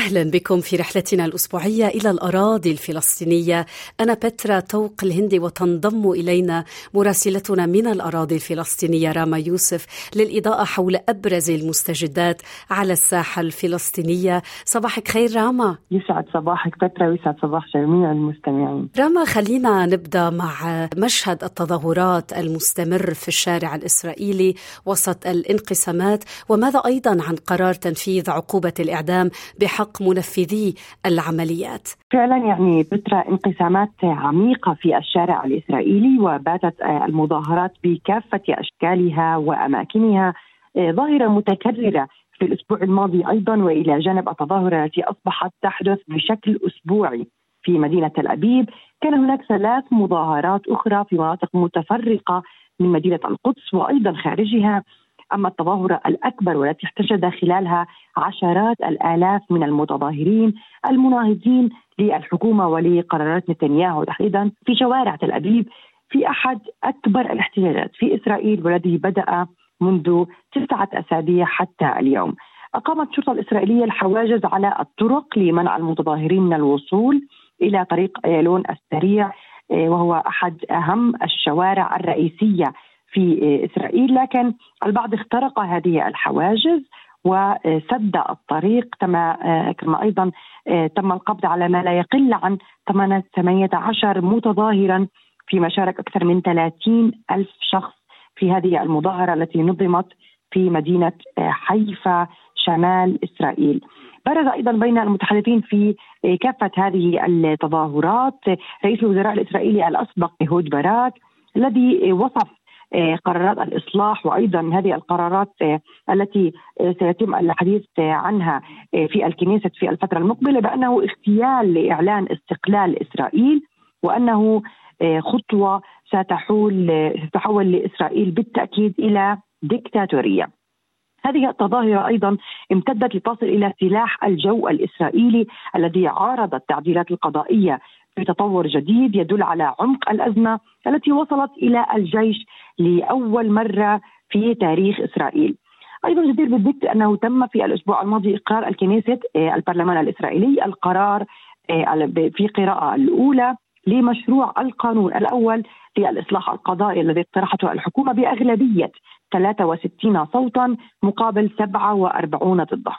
أهلا بكم في رحلتنا الأسبوعية إلى الأراضي الفلسطينية. أنا بترا توق الهندي وتنضم إلينا مراسلتنا من الأراضي الفلسطينية راما يوسف للإضاءة حول أبرز المستجدات على الساحة الفلسطينية. صباحك خير راما. يسعد صباحك بترا ويسعد صباح جميع المستمعين. راما خلينا نبدأ مع مشهد التظاهرات المستمر في الشارع الإسرائيلي وسط الانقسامات وماذا أيضا عن قرار تنفيذ عقوبة الإعدام بحق حق منفذي العمليات. فعلا يعني بترى انقسامات عميقة في الشارع الإسرائيلي وباتت المظاهرات بكافة أشكالها وأماكنها ظاهرة متكررة في الأسبوع الماضي أيضا وإلى جانب التظاهرة التي أصبحت تحدث بشكل أسبوعي في مدينة تل أبيب. كان هناك ثلاث مظاهرات أخرى في مناطق متفرقة من مدينة القدس وأيضا خارجها. أما التظاهرة الأكبر والتي احتشد خلالها عشرات الآلاف من المتظاهرين المناهضين للحكومة ولقرارات نتنياهو تحديدا في شوارع تل أبيب في أحد أكبر الاحتجاجات في إسرائيل والذي بدأ منذ تسعة أسابيع حتى اليوم. أقامت الشرطة الإسرائيلية الحواجز على الطرق لمنع المتظاهرين من الوصول إلى طريق ايالون السريع وهو أحد أهم الشوارع الرئيسية في إسرائيل لكن البعض اخترق هذه الحواجز وسد الطريق كما كما أيضا تم القبض على ما لا يقل عن 18 متظاهرا فيما شارك أكثر من 30 ألف شخص في هذه المظاهرة التي نظمت في مدينة حيفا شمال إسرائيل. برز أيضا بين المتحدثين في كافة هذه التظاهرات رئيس الوزراء الإسرائيلي الأسبق ايهود باراك الذي وصف قرارات الإصلاح وأيضا هذه القرارات التي سيتم الحديث عنها في الكنيسة في الفترة المقبلة بأنه اغتيال لإعلان استقلال إسرائيل وأنه خطوة ستحول ستتحول لإسرائيل بالتأكيد إلى ديكتاتورية. هذه التظاهرة أيضا امتدت لتصل إلى سلاح الجو الإسرائيلي الذي عارض التعديلات القضائية في تطور جديد يدل على عمق الأزمة التي وصلت إلى الجيش لأول مرة في تاريخ إسرائيل. أيضا جدير بالذكر أنه تم في الأسبوع الماضي إقرار الكنيسة البرلمان الإسرائيلي القرار في قراءة الأولى لمشروع القانون الأول للاصلاح القضائي الذي اقترحته الحكومة بأغلبية 63 صوتا مقابل 47 ضده.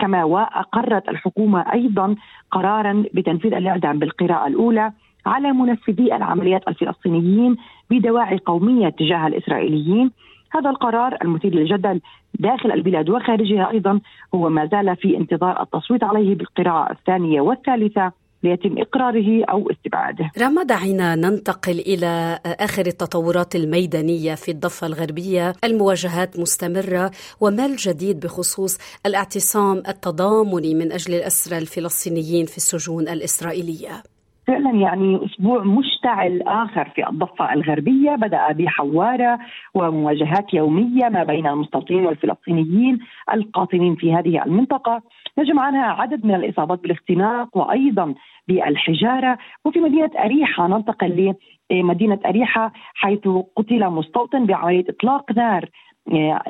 كما وأقرت الحكومة أيضا قرارا بتنفيذ الإعدام بالقراءة الأولى على منفذي العمليات الفلسطينيين بدواعي قومية تجاه الإسرائيليين. هذا القرار المثير للجدل داخل البلاد وخارجها أيضا هو ما زال في انتظار التصويت عليه بالقراءة الثانية والثالثة. ليتم إقراره أو استبعاده. رما دعينا ننتقل إلى آخر التطورات الميدانية في الضفة الغربية، المواجهات مستمرة وما الجديد بخصوص الاعتصام التضامني من أجل الأسرى الفلسطينيين في السجون الإسرائيلية. فعلا يعني أسبوع مشتعل آخر في الضفة الغربية بدأ بحوارة ومواجهات يومية ما بين المستوطنين والفلسطينيين القاطنين في هذه المنطقة نجم عنها عدد من الإصابات بالاختناق وأيضا بالحجارة. وفي مدينة أريحة ننتقل لمدينه أريحة حيث قتل مستوطن بعمليه إطلاق نار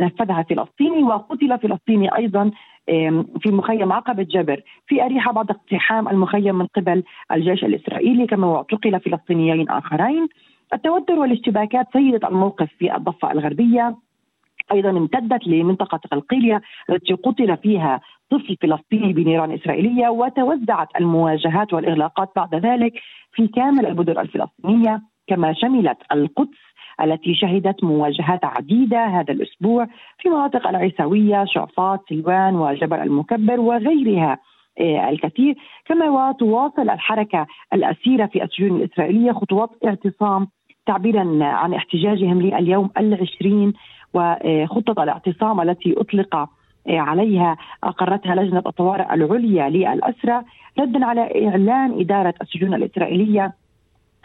نفذها فلسطيني وقتل فلسطيني أيضا في مخيم عقبة جبر. في أريحة بعد اقتحام المخيم من قبل الجيش الإسرائيلي كما اعتقل فلسطينيين آخرين. التوتر والاشتباكات سيدت الموقف في الضفة الغربية. أيضا امتدت لمنطقة قلقيليه التي قتل فيها طفل فلسطيني بنيران إسرائيلية وتوزعت المواجهات والإغلاقات بعد ذلك في كامل المدن الفلسطينية كما شملت القدس التي شهدت مواجهات عديدة هذا الأسبوع في مناطق العيسوية شعفاط سلوان وجبل المكبر وغيرها الكثير. كما وتواصل الحركة الأسيرة في السجون الإسرائيلية خطوات اعتصام تعبيرا عن احتجاجهم لليوم العشرين وخطة الاعتصام التي أطلق عليها أقرتها لجنة الطوارئ العليا للأسرة ردا على إعلان إدارة السجون الإسرائيلية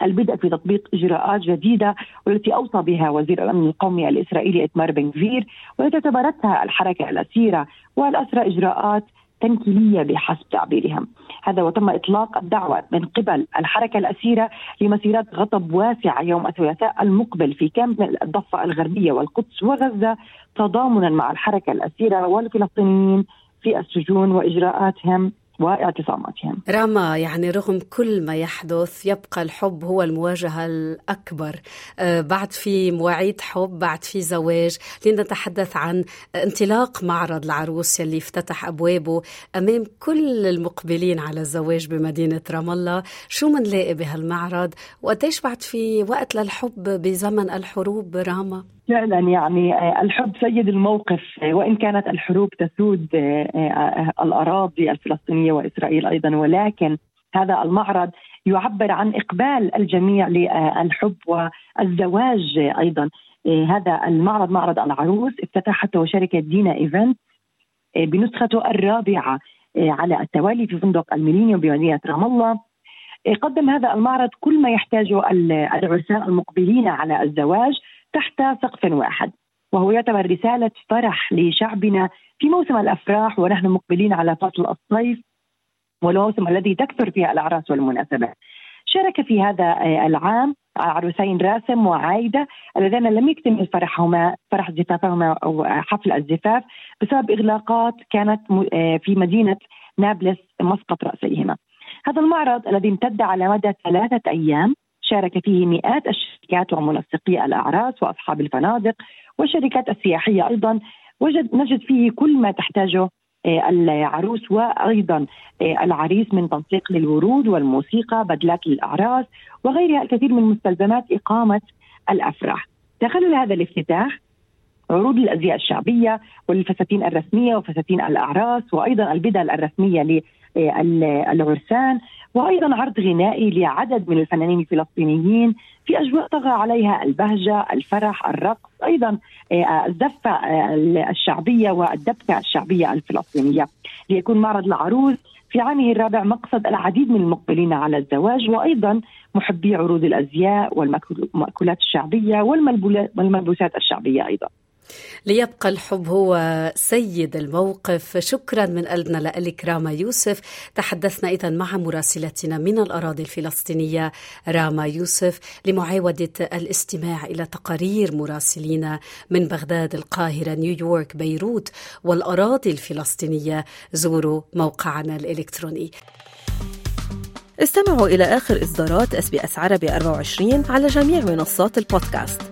البدء في تطبيق إجراءات جديدة والتي أوصى بها وزير الأمن القومي الإسرائيلي إتمار بن غفير والتي اعتبرتها الحركة الأسيرة والأسرى إجراءات تنكيلية بحسب تعبيرهم. هذا وتم إطلاق الدعوة من قبل الحركة الأسيرة لمسيرات غضب واسعه يوم الثلاثاء المقبل في كامل الضفة الغربية والقدس وغزة تضامنا مع الحركة الأسيرة والفلسطينيين في السجون وإجراءاتهم. واعتصاماتهم راما يعني. رغم كل ما يحدث يبقى الحب هو المواجهة الأكبر. آه بعد في مواعيد حب بعد في زواج. لنتحدث عن انطلاق معرض العروس يلي افتتح أبوابه أمام كل المقبلين على الزواج بمدينة رام الله. شو منلاقي بهالمعرض؟ وقديش بعد في وقت للحب بزمن الحروب راما فعلا يعني آه، الحب سيد الموقف آه، وإن كانت الحروب تسود آه، الأراضي الفلسطينية وإسرائيل أيضا. ولكن هذا المعرض يعبر عن إقبال الجميع للحب والزواج أيضا. هذا المعرض معرض العروس افتتحته شركة دينا إيفنت بنسخته الرابعة على التوالي في فندق الميلينيوم بمدينة رام الله. قدم هذا المعرض كل ما يحتاجه العرساء المقبلين على الزواج. تحت سقف واحد وهو يعتبر رسالة فرح لشعبنا في موسم الأفراح ونحن مقبلين على فصل الصيف والموسم الذي تكثر فيها الأعراس والمناسبات. شارك في هذا العام عروسين راسم وعايدة اللذين لم يكتمل فرحهما فرح زفافهما أو حفل الزفاف بسبب إغلاقات كانت في مدينة نابلس مسقط رأسيهما. هذا المعرض الذي امتد على مدى ثلاثة أيام شارك فيه مئات الشركات ومنسقي الأعراس وأصحاب الفنادق والشركات السياحية أيضا وجد نجد فيه كل ما تحتاجه آه، العروس وأيضا آه، العريس من تنسيق للورود والموسيقى بدلات للأعراس وغيرها الكثير من مستلزمات إقامة الأفراح. تخلل هذا الافتتاح عروض الأزياء الشعبية والفساتين الرسمية وفساتين الأعراس وأيضا البدل الرسمية للعرسان وأيضا عرض غنائي لعدد من الفنانين الفلسطينيين في أجواء طغى عليها البهجة، الفرح، الرقص، أيضا آه، الزفه آه، الشعبية والدبكه الشعبية الفلسطينية، ليكون معرض العروس في عامه الرابع مقصد العديد من المقبلين على الزواج وأيضا محبي عروض الأزياء والمأكولات الشعبية والملبوسات الشعبية أيضا. ليبقى الحب هو سيد الموقف. شكرا من قلبنا لك راما يوسف. تحدثنا إذا مع مراسلتنا من الأراضي الفلسطينية راما يوسف لمعاودة الاستماع إلى تقارير مراسلينا من بغداد القاهرة نيويورك بيروت والأراضي الفلسطينية. زوروا موقعنا الإلكتروني. استمعوا إلى آخر إصدارات SBS عربي 24 على جميع منصات البودكاست.